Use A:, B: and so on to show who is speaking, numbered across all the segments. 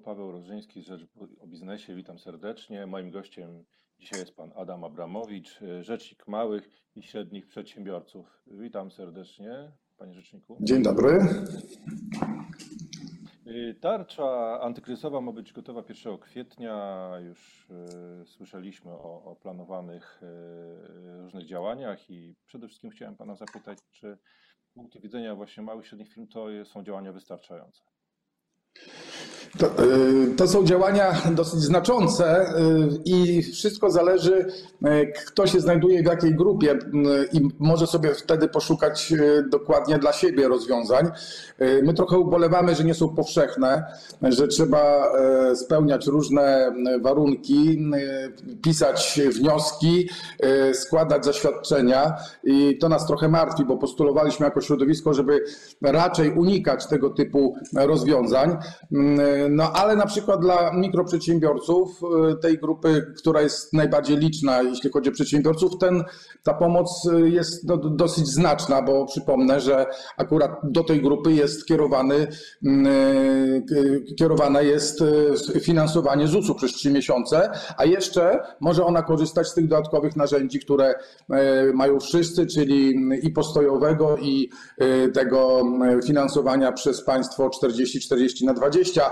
A: Paweł Rożyński, Rzecz o Biznesie. Witam serdecznie. Moim gościem dzisiaj jest pan Adam Abramowicz, rzecznik małych i średnich przedsiębiorców. Witam serdecznie, panie rzeczniku.
B: Dzień dobry.
A: Tarcza antykryzysowa ma być gotowa 1 kwietnia. Już y, słyszeliśmy o, o planowanych różnych działaniach i przede wszystkim chciałem pana zapytać, czy z punktu widzenia właśnie małych i średnich firm to są działania wystarczające?
B: To, y, to, są działania dosyć znaczące y, i wszystko zależy, y, kto się znajduje w jakiej grupie i może sobie wtedy poszukać dokładnie dla siebie rozwiązań. My trochę ubolewamy, że nie są powszechne, że trzeba spełniać różne warunki, pisać wnioski, składać zaświadczenia i to nas trochę martwi, bo postulowaliśmy jako środowisko, żeby raczej unikać tego typu rozwiązań. No ale na przykład dla mikroprzedsiębiorców, y, tej grupy, która jest najbardziej liczna, jeśli chodzi o przedsiębiorców, ten, ta pomoc y, jest do, dosyć znaczna, bo przypomnę, że akurat do tej grupy jest kierowany, y, kierowane jest finansowanie ZUS-u przez trzy miesiące, a jeszcze może ona korzystać z tych dodatkowych narzędzi, które mają wszyscy, czyli i postojowego, i tego finansowania przez państwo 40-40 na 20.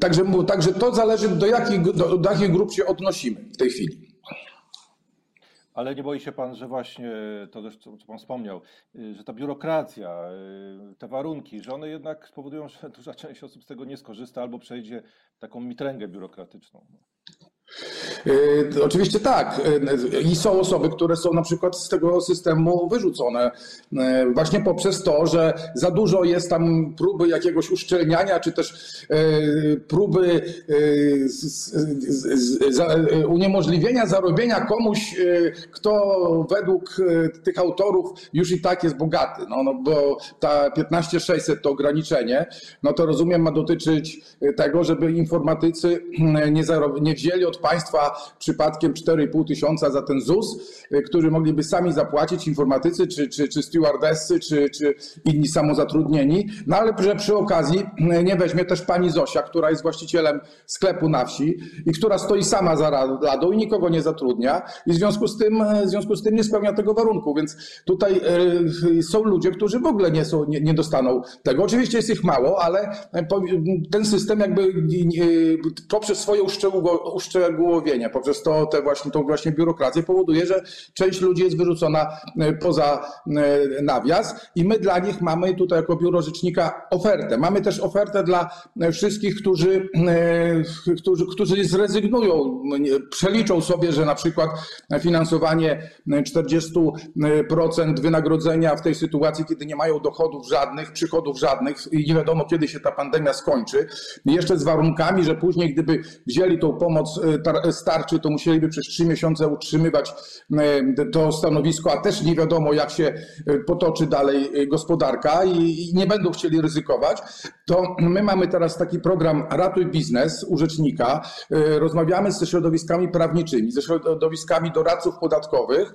B: Także, także to zależy, do jakich, do, do jakich grup się odnosimy w tej chwili.
A: Ale nie boi się pan, że właśnie to też, co pan wspomniał, że ta biurokracja, te warunki, że one jednak spowodują, że duża część osób z tego nie skorzysta albo przejdzie taką mitręgę biurokratyczną.
B: Yy, oczywiście tak. Yy, I są osoby, które są na przykład z tego systemu wyrzucone yy, właśnie poprzez to, że za dużo jest tam próby jakiegoś uszczelniania, czy też próby uniemożliwienia zarobienia komuś, kto według tych autorów już i tak jest bogaty. No, no bo ta 15600 to ograniczenie, no to rozumiem ma dotyczyć tego, żeby informatycy nie, nie wzięli od państwa przypadkiem 4,5 tysiąca za ten ZUS, y, którzy mogliby sami zapłacić informatycy, czy, czy, czy stewardessy, czy, czy inni samozatrudnieni, no ale że przy okazji y, nie weźmie też pani Zosia, która jest właścicielem sklepu na wsi i która stoi sama za radą i nikogo nie zatrudnia i w związku z tym, y, w związku z tym nie spełnia tego warunku, więc tutaj są ludzie, którzy w ogóle nie, są, nie, nie dostaną tego. Oczywiście jest ich mało, ale ten system jakby poprzez swoje uszczegółowienie uszczegółowienia, poprzez to, te właśnie, tą właśnie biurokrację powoduje, że część ludzi jest wyrzucona e, poza e, nawias i my dla nich mamy tutaj jako biuro rzecznika ofertę. Mamy też ofertę dla e, wszystkich, którzy, którzy, którzy zrezygnują, przeliczą sobie, że na przykład finansowanie 40% wynagrodzenia w tej sytuacji, kiedy nie mają dochodów żadnych, przychodów żadnych i nie wiadomo kiedy się ta pandemia skończy, jeszcze z warunkami, że później gdyby wzięli tą pomoc starczy, to musieliby przez trzy miesiące utrzymywać e, to stanowisko, a też nie wiadomo, jak się e, potoczy dalej e, gospodarka i nie będą chcieli ryzykować, to my mamy teraz taki program Ratuj Biznes u rzecznika. Rozmawiamy ze środowiskami prawniczymi, ze środowiskami doradców podatkowych,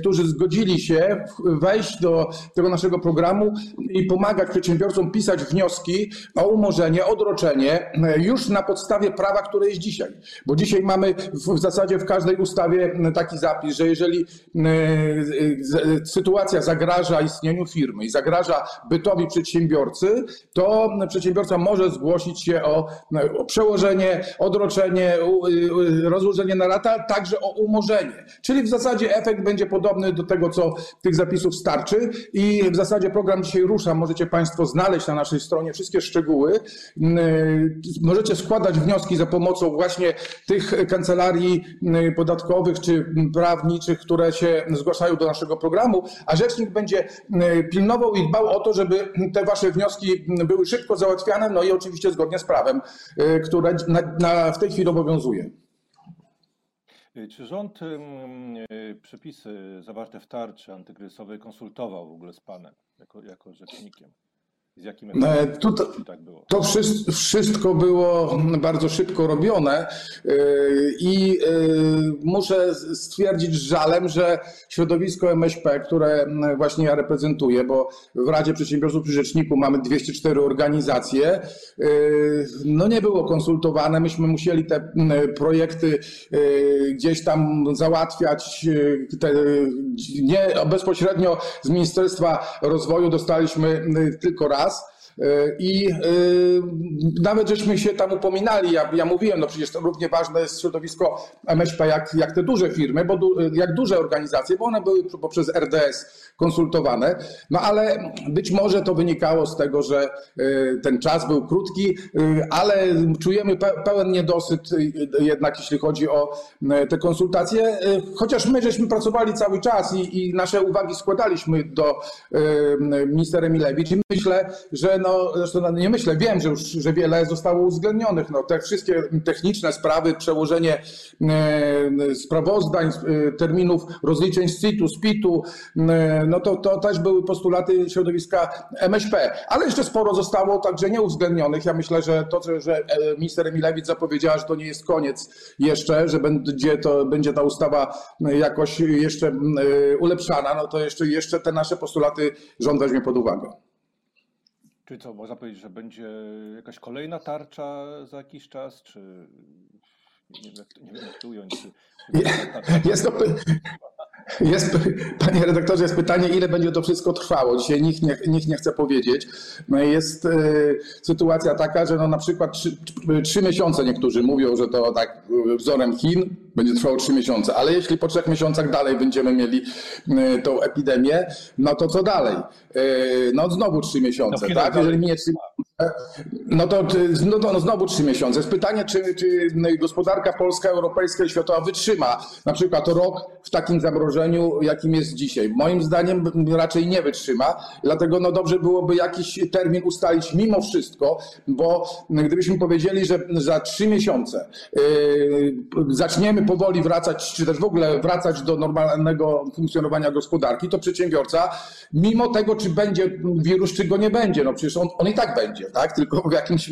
B: którzy zgodzili się wejść do tego naszego programu i pomagać przedsiębiorcom pisać wnioski o umorzenie, odroczenie już na podstawie prawa, które jest dzisiaj. Bo dzisiaj mamy w zasadzie w każdej ustawie taki zapis, że jeżeli sytuacja zagraża istnieniu firmy i zagraża bytowi przedsiębiorcy, to przedsiębiorca może zgłosić się o, przełożenie, odroczenie, rozłożenie na lata, także o umorzenie. Czyli w zasadzie efekt będzie podobny do tego, co tych zapisów starczy i w zasadzie program dzisiaj rusza. Możecie Państwo znaleźć na naszej stronie wszystkie szczegóły. Możecie składać wnioski za pomocą właśnie tych kancelarii y, podatkowych czy prawniczych, które się zgłaszają do naszego programu, a rzecznik będzie y, pilnował i dbał o to, żeby te wasze wnioski były szybko załatwiane, no i oczywiście zgodnie z prawem, y, które na, na, w tej chwili obowiązuje.
A: Czy rząd przepisy zawarte w tarczy antykryzysowej konsultował w ogóle z panem jako, jako rzecznikiem? Z jakim efektem
B: tutaj-
A: jeśli tak było?
B: To wszy- wszystko było bardzo szybko robione yy, i yy, muszę stwierdzić z żalem, że środowisko MŚP, które mm, właśnie ja reprezentuję, bo w Radzie Przedsiębiorców przy Rzeczniku mamy 204 organizacje, yy, no nie było konsultowane. Myśmy musieli te mm, projekty yy, gdzieś tam załatwiać. yy, Te, nie bezpośrednio z Ministerstwa Rozwoju dostaliśmy tylko raz. I y, nawet żeśmy się tam upominali, ja, ja mówiłem, no przecież to równie ważne jest środowisko MŚP jak, jak te duże firmy, bo du, jak duże organizacje, bo one były poprzez RDS konsultowane, no ale być może to wynikało z tego, że y, ten czas był krótki, ale czujemy pe, pełen niedosyt jednak jeśli chodzi o te konsultacje, chociaż my żeśmy pracowali cały czas i, i nasze uwagi składaliśmy do minister Emilewicz i myślę, że no, zresztą no, nie myślę, wiem, że już że wiele zostało uwzględnionych. No, te wszystkie techniczne sprawy, przełożenie e, sprawozdań, e, terminów rozliczeń z CIT-u, z PIT-u, e, no to, to też były postulaty środowiska MŚP, ale jeszcze sporo zostało także nieuwzględnionych. Ja myślę, że to, że minister Emilewicz zapowiedziała, że to nie jest koniec jeszcze, że będzie, to, będzie ta ustawa jakoś jeszcze ulepszana, no to jeszcze, jeszcze te nasze postulaty rząd weźmie pod uwagę.
A: Czy co, można powiedzieć, że będzie jakaś kolejna tarcza za jakiś czas, czy nie wiem, jak to, nie wiem, jak to ująć, czy,
B: Jest to, jest, panie redaktorze, jest pytanie, ile będzie to wszystko trwało. Dzisiaj nikt nie, nikt nie chce powiedzieć. No jest e, sytuacja taka, że no na przykład trzy, miesiące niektórzy mówią, że to tak e, wzorem Chin będzie trwało trzy miesiące, ale jeśli po trzech miesiącach dalej będziemy mieli e, tą epidemię, no to co dalej? E, no znowu trzy miesiące,
A: No
B: tak?
A: dalej.
B: Jeżeli minie trzy no to, no to no znowu trzy miesiące. Jest pytanie, czy, czy gospodarka polska, europejska i światowa wytrzyma na przykład rok w takim zamrożeniu, jakim jest dzisiaj. Moim zdaniem raczej nie wytrzyma, dlatego no dobrze byłoby jakiś termin ustalić mimo wszystko, bo gdybyśmy powiedzieli, że za trzy miesiące yy, zaczniemy powoli wracać, czy też w ogóle wracać do normalnego funkcjonowania gospodarki, to przedsiębiorca, mimo tego, czy będzie wirus, czy go nie będzie, no przecież on, on i tak będzie, tak? tylko w jakimś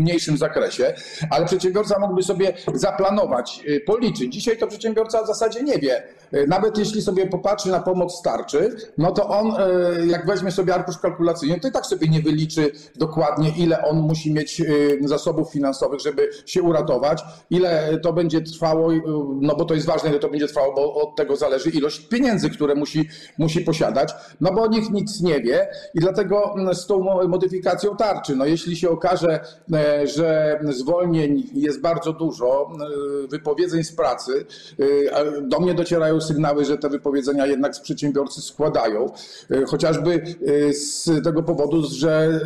B: mniejszym zakresie, ale przedsiębiorca mógłby sobie zaplanować, y, policzyć. Dzisiaj to przedsiębiorca w zasadzie nie wie. Y, Nawet jeśli sobie popatrzy na pomoc starczy, no to on, y, jak weźmie sobie arkusz kalkulacyjny, to i tak sobie nie wyliczy dokładnie, ile on musi mieć y, zasobów finansowych, żeby się uratować, ile to będzie trwało, y, no bo to jest ważne, ile to będzie trwało, bo od tego zależy ilość pieniędzy, które musi, musi posiadać, no bo nikt nic nie wie i dlatego mm, z tą mo- modyfikacją tarczy, no jeśli się okaże, e, że zwolnień jest bardzo dużo, e, wypowiedzeń z pracy, e, do mnie docierają sygnały, że te wypowiedzenia jednak przedsiębiorcy składają, e, chociażby e, z tego powodu, że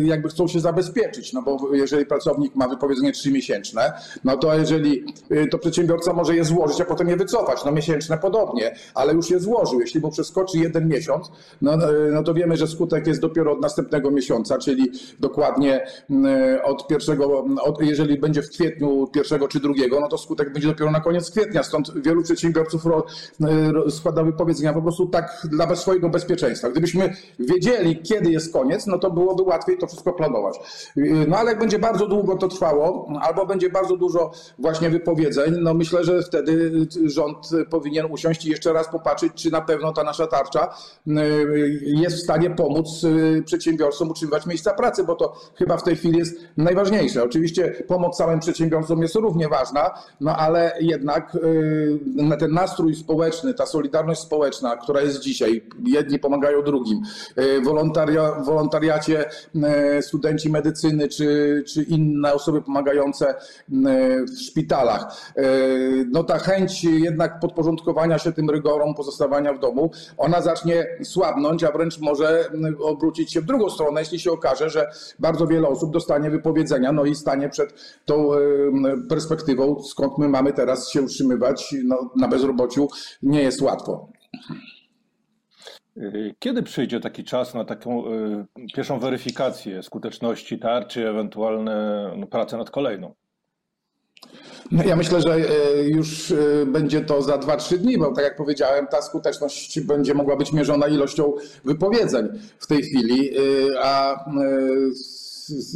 B: e, jakby chcą się zabezpieczyć, no bo jeżeli pracownik ma wypowiedzenie trzymiesięczne, no to jeżeli to przedsiębiorca może je złożyć, a potem je wycofać, no miesięczne podobnie, ale już je złożył. Jeśli mu przeskoczy jeden miesiąc, no, no to wiemy, że skutek jest dopiero od następnego miesiąca, czyli dokładnie od pierwszego, od, jeżeli będzie w kwietniu pierwszego czy drugiego, no to skutek będzie dopiero na koniec kwietnia. Stąd wielu przedsiębiorców ro, ro, składa wypowiedzenia po prostu tak dla swojego bezpieczeństwa. Gdybyśmy wiedzieli, kiedy jest koniec, no to byłoby łatwiej to wszystko planować. No ale jak będzie bardzo długo to trwało, albo będzie bardzo dużo właśnie wypowiedzeń, no myślę, że wtedy rząd powinien usiąść i jeszcze raz popatrzeć, czy na pewno ta nasza tarcza y, jest w stanie pomóc y, przedsiębiorcom utrzymywać miejsca pracy, bo to chyba w tej chwili jest najważniejsze. Oczywiście pomoc całym przedsiębiorcom jest równie ważna, no ale jednak y, ten nastrój społeczny, ta solidarność społeczna, która jest dzisiaj, jedni pomagają drugim, y, wolontaria, wolontariacie y, studenci medycyny czy, czy inne osoby pomagające y, w szpitalach. No ta chęć jednak podporządkowania się tym rygorom, pozostawania w domu, ona zacznie słabnąć, a wręcz może obrócić się w drugą stronę, jeśli się okaże, że bardzo wiele osób dostanie wypowiedzenia, no i stanie przed tą perspektywą, skąd my mamy teraz się utrzymywać no, na bezrobociu, nie jest łatwo.
A: Y, Kiedy przyjdzie taki czas na taką y, pierwszą weryfikację skuteczności tarczy, ewentualne no, prace nad kolejną?
B: No, Ja myślę, że e, już będzie to za 2-3 dni, bo tak jak powiedziałem, ta skuteczność będzie mogła być mierzona ilością wypowiedzeń w tej chwili, a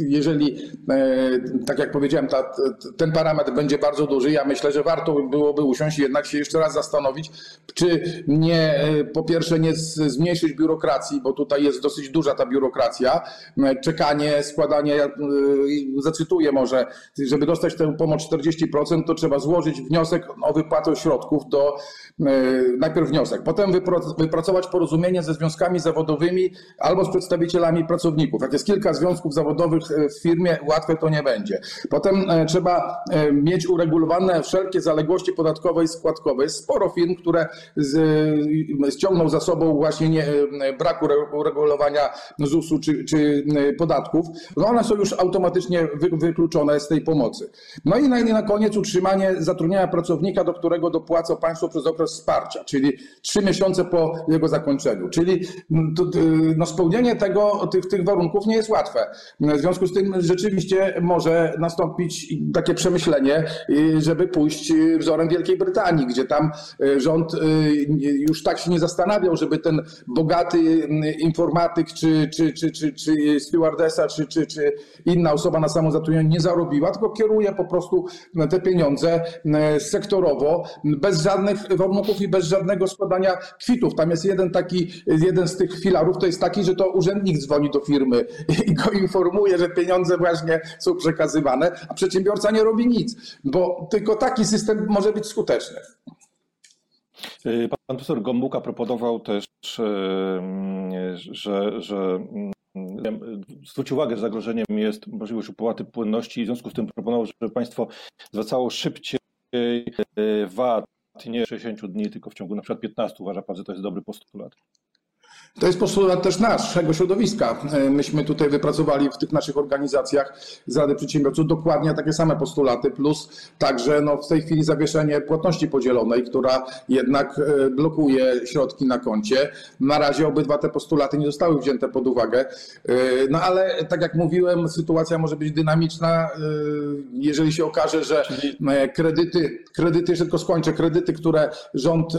B: jeżeli, e, tak jak powiedziałem, ta, ten parametr będzie bardzo duży, ja myślę, że warto byłoby usiąść i jednak się jeszcze raz zastanowić, czy nie, e, po pierwsze nie zmniejszyć biurokracji, bo tutaj jest dosyć duża ta biurokracja, e, czekanie, składanie, ja, zacytuję może, żeby dostać tę pomoc 40%, to trzeba złożyć wniosek o wypłatę środków do, najpierw wniosek, potem wypracować porozumienie ze związkami zawodowymi albo z przedstawicielami pracowników. Jak jest kilka związków zawodowych e, w firmie, łatwe to nie będzie. Potem e, trzeba e, mieć uregulowane wszelkie zaległości podatkowe i składkowe. Sporo firm, które ściągną za sobą właśnie nie, brak ure- uregulowania ZUS-u czy, czy podatków. No one są już automatycznie wy, wykluczone z tej pomocy. No i na, na koniec utrzymanie zatrudnienia pracownika, do którego dopłaca państwo przez okres wsparcia, czyli trzy miesiące po jego zakończeniu. Czyli no, spełnienie tego, tych, tych warunków nie jest łatwe. W związku z tym rzeczywiście może nastąpić takie przemyślenie, y, żeby pójść y, wzorem Wielkiej Brytanii, gdzie tam y, rząd już tak się nie zastanawiał, żeby ten bogaty informatyk, czy, czy, czy, czy, czy stewardesa, czy, czy, czy inna osoba na samozatrudnienie nie zarobiła, tylko kieruje po prostu te pieniądze sektorowo, bez żadnych warunków i bez żadnego składania kwitów. Tam jest jeden taki, jeden z tych filarów, to jest taki, że to urzędnik dzwoni do firmy i go informuje, że pieniądze właśnie są przekazywane, a przedsiębiorca nie robi nic, bo tylko taki system może być skuteczny.
A: Y, Pan profesor Gombuka proponował też, y, że, że mm, uwagę, że zagrożeniem jest możliwość upłaty płynności i w związku z tym proponował, żeby państwo zwracało szybciej y, VAT, nie 60 dni, tylko w ciągu na przykład 15. Uważa pan, że to jest dobry postulat?
B: To jest postulat też naszego środowiska. E, Myśmy tutaj wypracowali w tych naszych organizacjach z Rady Przedsiębiorców dokładnie takie same postulaty, plus także no, w tej chwili zawieszenie płatności podzielonej, która jednak e, blokuje środki na koncie. Na razie obydwa te postulaty nie zostały wzięte pod uwagę. E, No ale tak jak mówiłem, sytuacja może być dynamiczna, jeżeli się okaże, że kredyty, kredyty, tylko skończę, kredyty, które rząd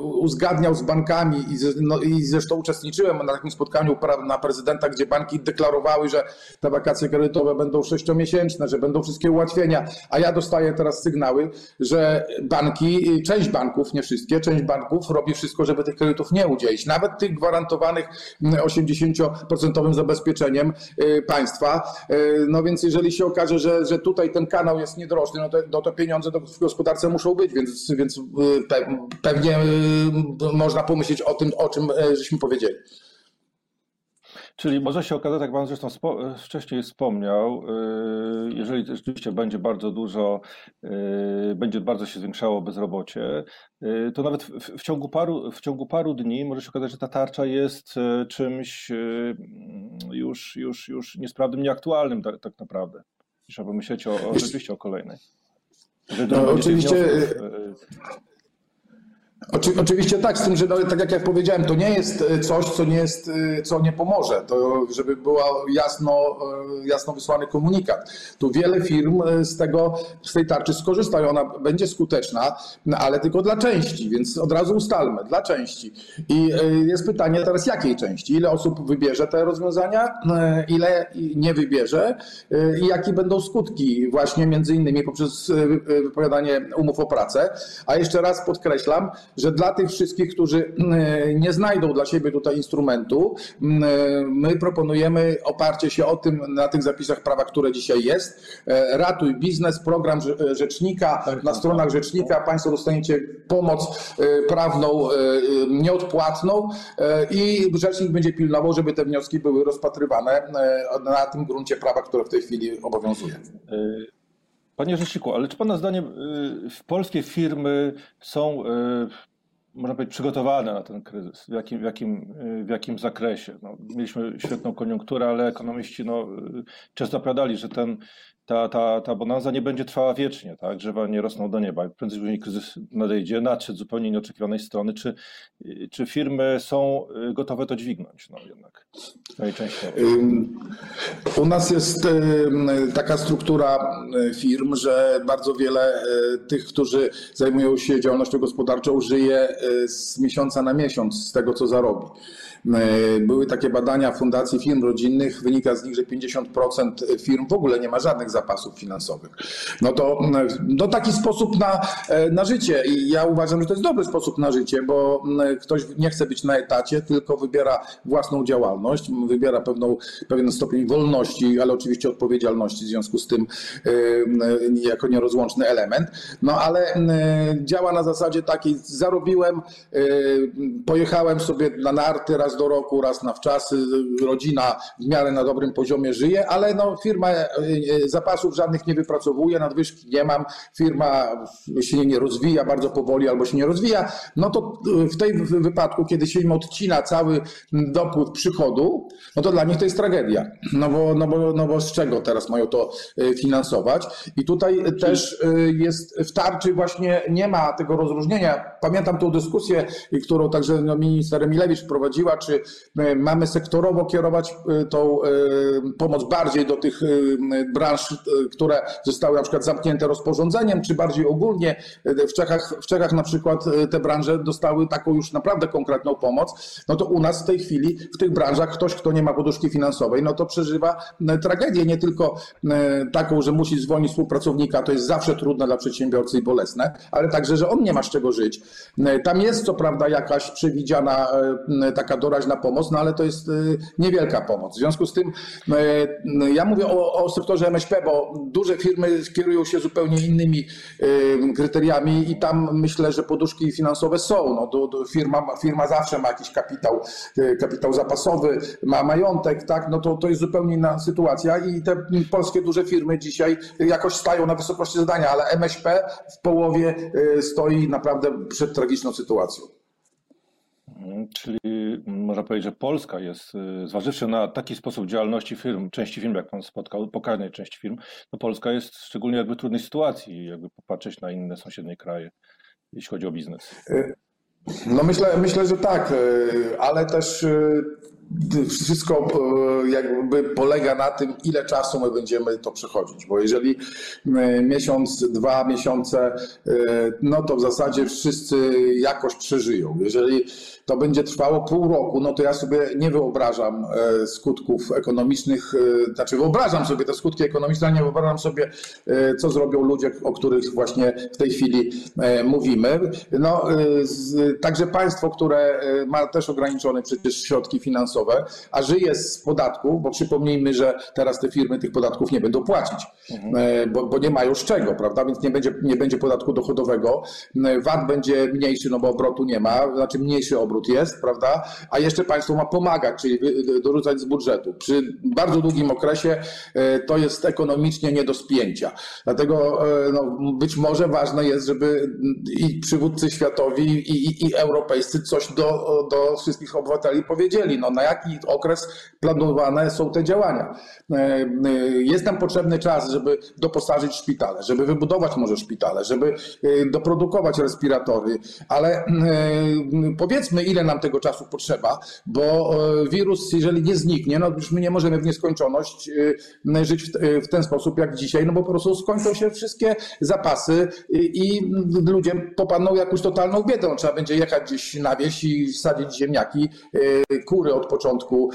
B: uzgadniał z bankami i, ze, no, i zresztą uczestniczyłem na takim spotkaniu na prezydenta, gdzie banki deklarowały, że te wakacje kredytowe będą sześciomiesięczne, że będą wszystkie ułatwienia, a ja dostaję teraz sygnały, że banki, część banków, nie wszystkie, część banków robi wszystko, żeby tych kredytów nie udzielić. Nawet tych gwarantowanych mm, 80% zabezpieczeniem y, państwa. Y, No więc jeżeli się okaże, że, że tutaj ten kanał jest niedrożny, no to, no to pieniądze w gospodarce muszą być, więc, więc y, pe, pewnie można pomyśleć o tym, o czym y, żeśmy powiedzieli.
A: Czyli może się okazać, jak Pan zresztą wcześniej wspomniał, y, jeżeli rzeczywiście będzie bardzo dużo, y, będzie bardzo się zwiększało bezrobocie, y, to nawet w, w ciągu paru, w ciągu paru dni może się okazać, że ta tarcza jest czymś już, już, już niesprawnym, nieaktualnym tak, tak naprawdę. Trzeba myśleć o, o rzeczywiście o kolejnej. Że
B: No, oczywiście,
A: wniosków,
B: Oczy, oczywiście tak, z tym, że no, tak jak ja powiedziałem, to nie jest e, coś, co nie, jest, e, co nie pomoże. To żeby był jasno, e, jasno wysłany komunikat. Tu wiele firm z tego, z tej tarczy skorzysta i ona będzie skuteczna, no, ale tylko dla części, więc od razu ustalmy, dla części. I jest pytanie teraz, jakiej części? Ile osób wybierze te rozwiązania, ile nie wybierze i jakie będą skutki właśnie między innymi poprzez wy- wypowiadanie umów o pracę. A jeszcze raz podkreślam, że dla tych wszystkich, którzy mm, nie znajdą dla siebie tutaj instrumentu, mm, my proponujemy oparcie się o tym na tych zapisach prawa, które dzisiaj jest. E, Ratuj biznes, program rze- rzecznika. Na stronach rzecznika Państwo dostaniecie pomoc e, prawną e, nieodpłatną e, i rzecznik będzie pilnował, żeby te wnioski były rozpatrywane e, na tym gruncie prawa, które w tej chwili obowiązuje.
A: Y, Panie Rzeczniku, ale czy Pana zdaniem y, polskie firmy są y, można powiedzieć, przygotowane na ten kryzys? W jakim, w jakim, w jakim zakresie? No, mieliśmy świetną koniunkturę, ale ekonomiści no, często zapowiadali, że ten, ta, ta, ta bonanza nie będzie trwała wiecznie, tak? Drzewa nie rosną do nieba. Prędzej później kryzys nadejdzie, nadszedł zupełnie nieoczekiwanej strony. Czy, czy firmy są gotowe to dźwignąć? No jednak, najczęściej.
B: U nas jest taka struktura firm, że bardzo wiele tych, którzy zajmują się działalnością gospodarczą, żyje z miesiąca na miesiąc z tego, co zarobi. Były takie badania Fundacji Firm Rodzinnych, wynika z nich, że 50% firm w ogóle nie ma żadnych zapasów finansowych. No to no taki sposób na, na życie i ja uważam, że to jest dobry sposób na życie, bo ktoś nie chce być na etacie, tylko wybiera własną działalność, wybiera pewną, pewien stopień wolności, ale oczywiście odpowiedzialności w związku z tym jako nierozłączny element. No ale działa na zasadzie takiej, zarobiłem, pojechałem sobie na narty raz do roku, raz na wczasy, rodzina w miarę na dobrym poziomie żyje, ale no, firma zapasów żadnych nie wypracowuje, nadwyżki nie mam, firma się nie rozwija bardzo powoli albo się nie rozwija, no to w tej wypadku, kiedy się im odcina cały dopływ przychodu, no to dla nich to jest tragedia. No bo, no bo, no bo z czego teraz mają to finansować? I tutaj też jest w tarczy właśnie nie ma tego rozróżnienia. Pamiętam tą dyskusję, którą także no, minister Emilewicz prowadziła, czy mamy sektorowo kierować tą pomoc bardziej do tych branż, które zostały na przykład zamknięte rozporządzeniem, czy bardziej ogólnie. W Czechach, w Czechach na przykład te branże dostały taką już naprawdę konkretną pomoc. No to u nas w tej chwili w tych branżach ktoś, kto nie ma poduszki finansowej, no to przeżywa tragedię nie tylko taką, że musi zwolnić współpracownika, to jest zawsze trudne dla przedsiębiorcy i bolesne, ale także, że on nie ma z czego żyć. Tam jest co prawda jakaś przewidziana taka doraźna pomoc, no ale to jest niewielka pomoc. W związku z tym ja mówię o, o sektorze MŚP, bo duże firmy kierują się zupełnie innymi kryteriami i tam myślę, że poduszki finansowe są. No, do, do firma, firma zawsze ma jakiś kapitał, kapitał zapasowy, ma majątek, tak? No to, to jest zupełnie inna sytuacja i te polskie duże firmy dzisiaj jakoś stają na wysokości zadania, ale MŚP w połowie stoi naprawdę przed tragiczną sytuacją.
A: Czyli można powiedzieć, że Polska jest, zważywszy na taki sposób działalności firm, części firm, jak Pan spotkał, pokaźnej części firm, to Polska jest szczególnie jakby w trudnej sytuacji, jakby popatrzeć na inne sąsiednie kraje, jeśli chodzi o biznes.
B: No myślę, myślę, że tak, ale też wszystko jakby polega na tym, ile czasu my będziemy to przechodzić, bo jeżeli miesiąc, dwa miesiące, no to w zasadzie wszyscy jakoś przeżyją. Jeżeli to będzie trwało pół roku, no to ja sobie nie wyobrażam skutków ekonomicznych, znaczy wyobrażam sobie te skutki ekonomiczne, ale nie wyobrażam sobie, co zrobią ludzie, o których właśnie w tej chwili mówimy. No, także państwo, które ma też ograniczone przecież środki finansowe, a żyje z podatków, bo przypomnijmy, że teraz te firmy tych podatków nie będą płacić, mhm. bo, bo, nie mają z czego, prawda? Więc nie będzie, nie będzie podatku dochodowego. VAT będzie mniejszy, no bo obrotu nie ma, znaczy mniejszy obrót jest, prawda? A jeszcze państwo ma pomagać, czyli dorzucać z budżetu. Przy bardzo długim okresie to jest ekonomicznie nie do spięcia. Dlatego no, być może ważne jest, żeby i przywódcy światowi, i, i, i europejscy coś do, do wszystkich obywateli powiedzieli. No, na jaki okres planowane są te działania. Jest nam potrzebny czas, żeby doposażyć szpitale, żeby wybudować może szpitale, żeby doprodukować respiratory, ale powiedzmy, ile nam tego czasu potrzeba, bo wirus, jeżeli nie zniknie, no już my nie możemy w nieskończoność żyć w ten sposób jak dzisiaj, no bo po prostu skończą się wszystkie zapasy i ludzie popadną jakąś totalną biedę. Trzeba będzie jechać gdzieś na wieś i sadzić ziemniaki, kury od początku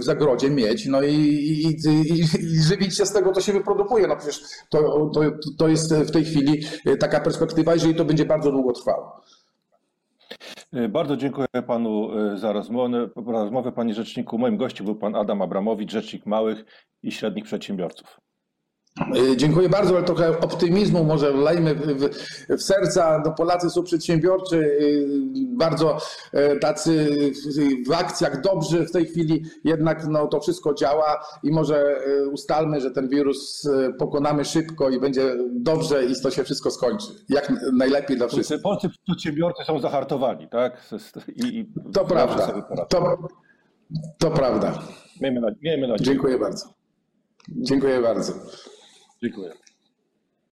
B: w zagrodzie mieć, no i, i, i, i żywić się z tego, co się wyprodukuje. No przecież to, to, to jest w tej chwili taka perspektywa, jeżeli to będzie bardzo długo trwało.
A: Bardzo dziękuję panu za rozmowę, rozmowę, panie rzeczniku. Moim gościem był pan Adam Abramowicz, rzecznik małych i średnich przedsiębiorców.
B: Y, Dziękuję bardzo, ale trochę optymizmu może wlejmy w, w, serca. No Polacy są przedsiębiorczy, y, bardzo e, tacy w- akcjach dobrzy w tej chwili, jednak no, to wszystko działa i może ustalmy, że ten wirus pokonamy szybko i będzie dobrze i to się wszystko skończy. Jak najlepiej dla wszystkich.
A: Polscy przedsiębiorcy są zahartowani, tak? I, i
B: To prawda. To, to prawda.
A: Miejmy nadzieję.
B: Dziękuję bardzo. Dziękuję bardzo.
A: Dziękuję.